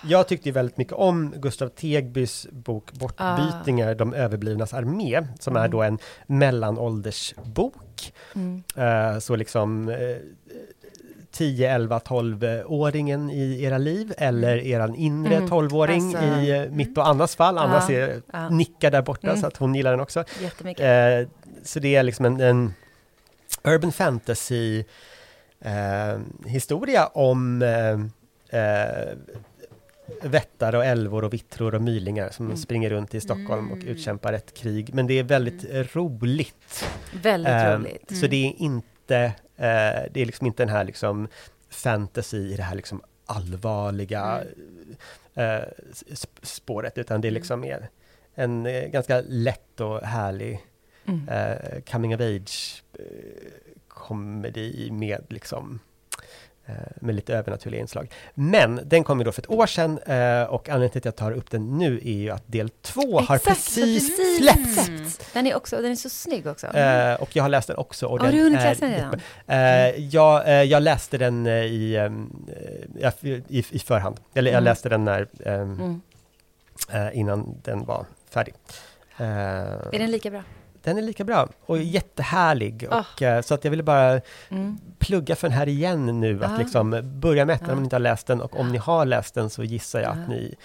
jag tyckte väldigt mycket om Gustav Tegbys bok Bortbytingar, de överblivnas armé, som är Mm. då en mellanåldersbok. Mm. Eh, så liksom eh, 10, 11, 12-åringen i era liv eller eran inre Mm. 12-åring Alltså, i eh, mitt och Annas fall. Anna Ja, ser, ja. nickar där borta Mm. så att hon gillar den också. Eh, så det är liksom en, en urban fantasy eh, historia om eh, eh, vättar och älvor och vittror och mylingar som Mm. springer runt i Stockholm och Mm. utkämpar ett krig. Men det är väldigt eh, roligt. Väldigt Eh, roligt. Så det är inte, eh, det är liksom inte den här liksom fantasy i det här liksom allvarliga eh, sp- spåret, utan det är Mm. liksom mer en eh, ganska lätt och härlig Mm. eh, coming of age eh, med liksom eh, med lite övernaturliga inslag. Men den kom ju då för ett år sedan eh, och anledningen till att jag tar upp den nu är ju att del två har Exakt, precis, precis släppts. släppts. Den är, också, den är så snygg också. Eh, och jag har läst den också. Och Har den du hunnit läsa den redan? Eh, jag, eh, jag läste den eh, i, ehm, eh, i, i förhand. Eller jag Mm. läste den när, ehm, Mm. eh, innan den var färdig. Eh, Är den lika bra? Den är lika bra och jättehärlig. Ah. Och, eh, så att jag ville bara Mm. plugga för den här igen nu. Att Ja. liksom börja med ettan om Ja. ni inte har läst den och om ni har läst den så gissar jag att Ja. ni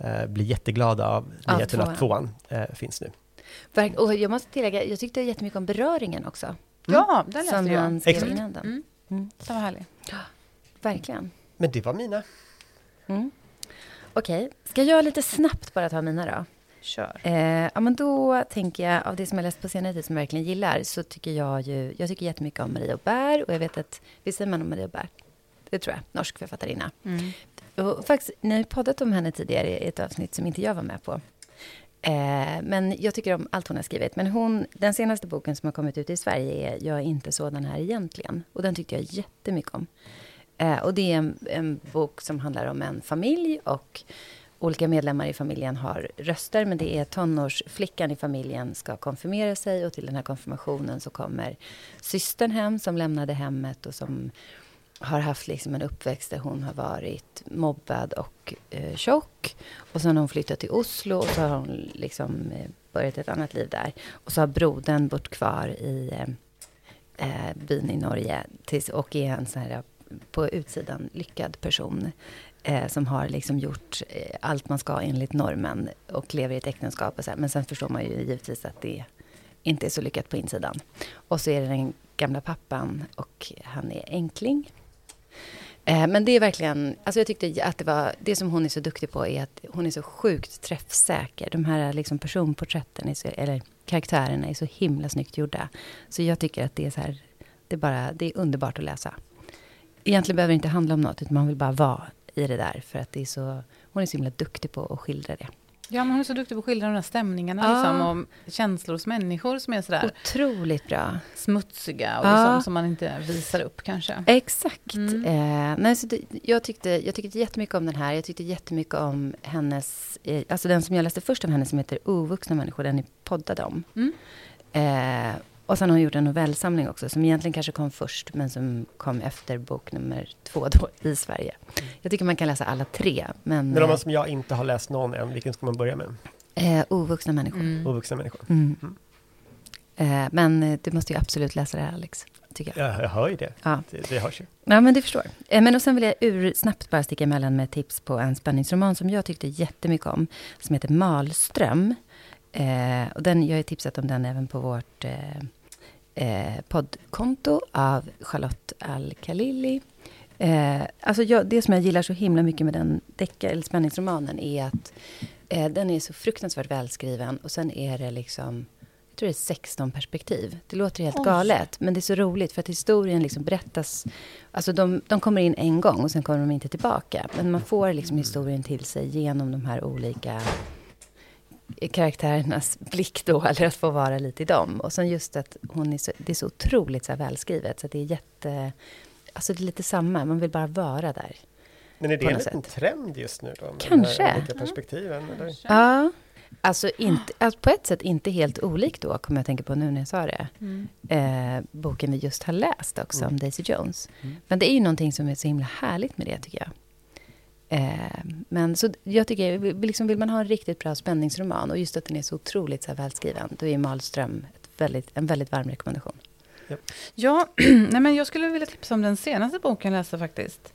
eh, blir jätteglada av nyheten att tvåan. eh, finns nu. Verk- Och jag måste tillägga, jag tyckte jättemycket om beröringen också. Ja, den läste Som jag. han skrev Exakt. innan den. Mm. Mm. Den var härlig. Verkligen. Men det var mina. Mm. Okej, ska jag lite snabbt bara ta mina då? Kör. Eh, ja, men då tänker jag, av det som jag läst på senare tid som jag verkligen gillar, så tycker jag ju, jag tycker jättemycket om Maria Aubert, och jag vet att, visst säger man om Maria Aubert? Det tror jag, norsk författarinna. Mm. Och faktiskt, ni har poddat om henne tidigare i ett avsnitt som inte jag var med på. Eh, men jag tycker om allt hon har skrivit. Men hon, den senaste boken som har kommit ut i Sverige är Jag är inte sådan här egentligen. Och den tyckte jag jättemycket om. Eh, och det är en, en bok som handlar om en familj och olika medlemmar i familjen har röster, men det är tonårsflickan i familjen ska konfirmera sig och till den här konfirmationen så kommer systern hem som lämnade hemmet och som har haft liksom en uppväxt där hon har varit mobbad och eh, tjock. Och sen har hon flyttat till Oslo och så har hon liksom eh, börjat ett annat liv där. Och så har brodern bott kvar i eh, eh byn i Norge tills, och är en sån här eh, på utsidan lyckad person eh, som har liksom gjort eh, allt man ska enligt normen och lever i ett äktenskap. Och så här. Men sen förstår man ju givetvis att det inte är så lyckat på insidan. Och så är det den gamla pappan och han är enkling. Eh, men det är verkligen, alltså jag tyckte att det var, det som hon är så duktig på är att hon är så sjukt träffsäker. De här liksom personporträtten, är så, eller karaktärerna är så himla snyggt gjorda. Så jag tycker att det är så här, det är bara, det är underbart att läsa. Egentligen behöver det inte handla om något, utan man vill bara vara i det där. För att det är så, hon är så himla duktig på att skildra det. Ja, men hon är så duktig på att skildra de där stämningarna Ja. liksom, och känslor hos människor som är sådär Otroligt bra. smutsiga och Ja. liksom, som man inte visar upp kanske. Exakt. Mm. Eh, nej, så det, jag, tyckte, jag tyckte jättemycket om den här. Jag tyckte jättemycket om hennes... Eh, alltså den som jag läste först av henne som heter Ovuxna människor, den ni poddade om. Mm. Eh, och sen har hon gjort en novellsamling också, som egentligen kanske kom först, men som kom efter bok nummer två då, i Sverige. Jag tycker man kan läsa alla tre, men... Men om man eh, som jag inte har läst någon än, vilken ska man börja med? eh, Ovuxna människor. Mm. Ovuxna människor. Mm. Mm. Eh, men eh, du måste ju absolut läsa det här, Alex. Tycker jag. Ja, jag hör ju det. Ja. Det, det hörs ju. Ja, men det förstår. Eh, Men och sen vill jag ur, snabbt bara sticka emellan med tips på en spänningsroman som jag tyckte jättemycket om, som heter Malström. Eh, och den, jag har tipsat om den även på vårt eh, poddkonto av Charlotte Al-Khalili. Eh, alltså jag, det som jag gillar så himla mycket med den decka, eller spänningsromanen är att eh, den är så fruktansvärt välskriven och sen är det liksom jag tror det är 16 perspektiv. Det låter helt Oj. galet, men det är så roligt för att historien liksom berättas... Alltså de, de kommer in en gång och sen kommer de inte tillbaka. Men man får liksom historien till sig genom de här olika karaktärernas blick då, eller att få vara lite i dem. Och sen just att hon är så, det är så otroligt så här välskrivet, så att det är jätte... Alltså det är lite samma, man vill bara vara där. Men är det en liten sätt. trend just nu då? Med Kanske. De här olika perspektiven? Eller? Ja. Alltså, inte, alltså på ett sätt inte helt olikt då, kommer jag att tänka på nu när jag sa det. Mm. Eh, boken vi just har läst också, Mm. om Daisy Jones. Mm. Men det är ju någonting som är så himla härligt med det, tycker jag. Eh, men så jag tycker, vill- liksom vill man ha en riktigt bra spänningsroman, och just att den är så otroligt så här välskriven, då är Malström ett väldigt, en väldigt varm rekommendation. Ja, nej men jag skulle vilja tipsa om den senaste boken jag läste faktiskt.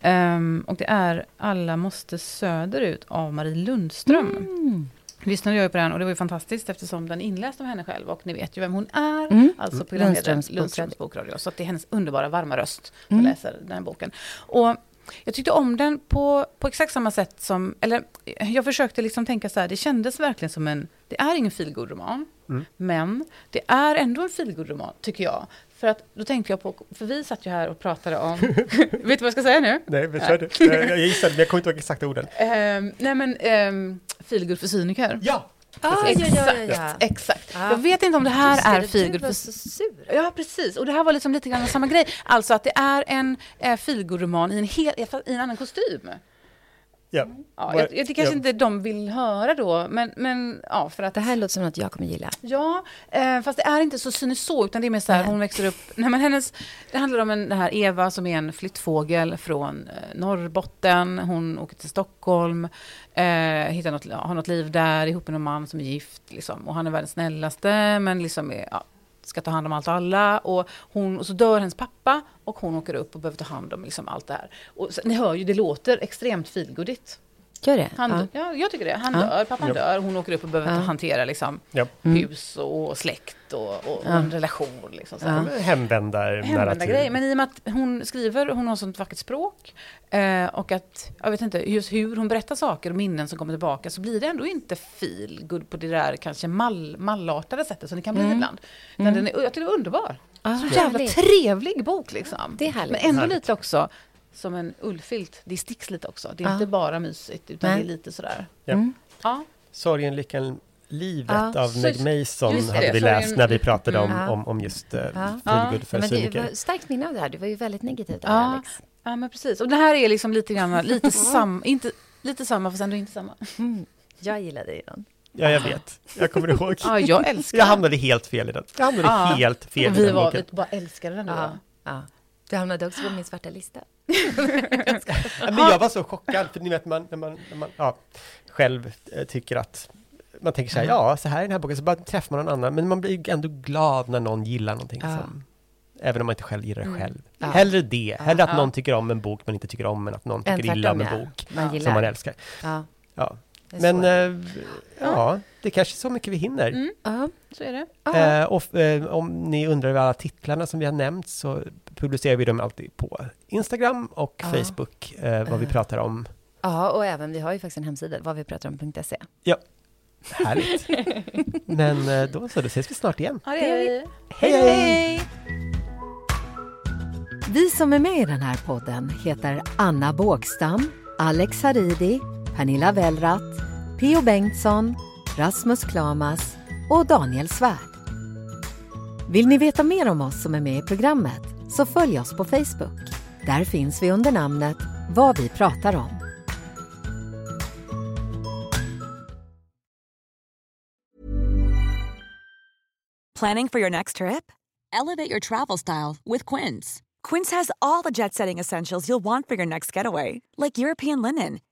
Ehm, och det är Alla måste söderut av Marie Lundström. Mm. Lyssnade jag på den och det var ju fantastiskt eftersom den är inläst av henne själv och ni vet ju vem hon är. Mm. Alltså programledaren Lundströms Lundströms bokradio. Så att det är hennes underbara varma röst som Mm. läser den här boken. Och jag tyckte om den på, på exakt samma sätt som, eller jag försökte liksom tänka så här, det kändes verkligen som en, det är ingen feelgood-roman, Mm. men det är ändå en feelgood-roman, tycker jag. För att då tänkte jag på, för vi satt ju här och pratade om, vet du vad jag ska säga nu? Nej, men kör du. Jag jag gissade, men jag kommer inte ihåg exakta orden. Um, nej men, um, feelgood för cyniker. Ja! Ah, ja, ja, ja. Exakt. Ja. Jag vet inte om det här det, är Du feelgood. var för- så sur. Ja, precis. Och det här var liksom lite grann samma grej. Alltså att det är en eh, feelgood-roman i en, hel, i en annan kostym. Ja. Ja, jag, jag, det kanske Ja. inte de vill höra då, men, men ja, för att... Det här låter som något jag kommer gilla. Ja, eh, fast det är inte så cyniskt så, utan det är mer så här, hon växer upp... Nej, men hennes, det handlar om en, den här Eva som är en flyttfågel från eh, Norrbotten. Hon åker till Stockholm, eh, hittar något, har något liv där ihop med någon man som är gift. Liksom, och han är världens snällaste, men liksom är, ja, ska ta hand om allt och alla. Och, hon, och så dör hennes pappa och hon åker upp och behöver ta hand om liksom allt det här. Och så, ni hör ju, det låter extremt feelgoodigt. Gör det? Han, ja. ja. jag tycker det. Han Ja. dör, pappan Ja. dör, hon åker upp och behöver Ja. hantera liksom, Ja. hus och släkt och, och, Ja. en relation. Liksom, så. Ja. Hemvändar Hemvända grejer. Men i och med att hon skriver, hon har sånt vackert språk eh, och att, jag vet inte, just hur hon berättar saker och minnen som kommer tillbaka så blir det ändå inte feel good på det där kanske mall, mallartade sättet som det kan bli Mm. ibland. Utan den är, jag tycker det är underbar. Ah, Så jävla härligt. trevlig bok liksom. Det är härligt. Men ändå Härligt. lite också som en ullfilt. Det sticks lite också. Det är Ja. inte bara mysigt utan Nej. det är lite sådär. Ja. Mm. Ja. Sorgen, lyckan, livet Ja, av Meg Mason just det, hade vi Sorgen, läst när vi pratade om, Mm. om, om just uh, Ja. feelgood för Men det cyniker. var starkt minne av det här. Du var ju väldigt negativ där, Ja. Alex. Ja, men precis. Och det här är liksom lite grann, lite, sam, inte, lite samma fast ändå inte samma. Mm. Jag gillade det redan. Ja, jag vet. Jag kommer ihåg. Ja, jag älskar Jag hamnade helt fel i den. Jag hamnade Ja. helt fel Och i vi den var, vi bara älskade den då. Ja. Ja. Du hamnade också på min svarta lista. Ja, Men jag var så chockad, för ni vet man, när man, när man ja, själv eh, tycker att man tänker så här, ja, så här är den här boken, så bara träffar man någon annan, men man blir ändå glad när någon gillar någonting Ja. som, även om man inte själv gillar det Mm. själv. Ja. Hellre det, hellre att Ja. någon tycker om en bok man inte tycker om, än att någon tycker illa om en ja. bok Man Ja. som man älskar. Ja, Ja. Men eh, ja, det är kanske så mycket vi hinner. Mm, ja. så är det. Ja. Eh, och, eh, om ni undrar över alla titlarna som vi har nämnt så publicerar vi dem alltid på Instagram och Ja. Facebook, eh, vad vi Eh. pratar om. ja, och även, vi har ju faktiskt en hemsida, vad vi pratar om.se. Härligt. Men eh, då så, då ses vi snart igen. Ja, det är vi. Hej, hej! Vi som är med i den här podden heter Anna Bågstam, Alex Haridi, Pernilla Wellratt, P.O. Bengtsson, Rasmus Klamas och Daniel Svärd. Vill ni veta mer om oss som är med i programmet så följ oss på Facebook. Där finns vi under namnet Vad vi pratar om. Planning for your next trip? Elevate your travel style with Quince. Quince has all the jet setting essentials you'll want for your next getaway, like European linen,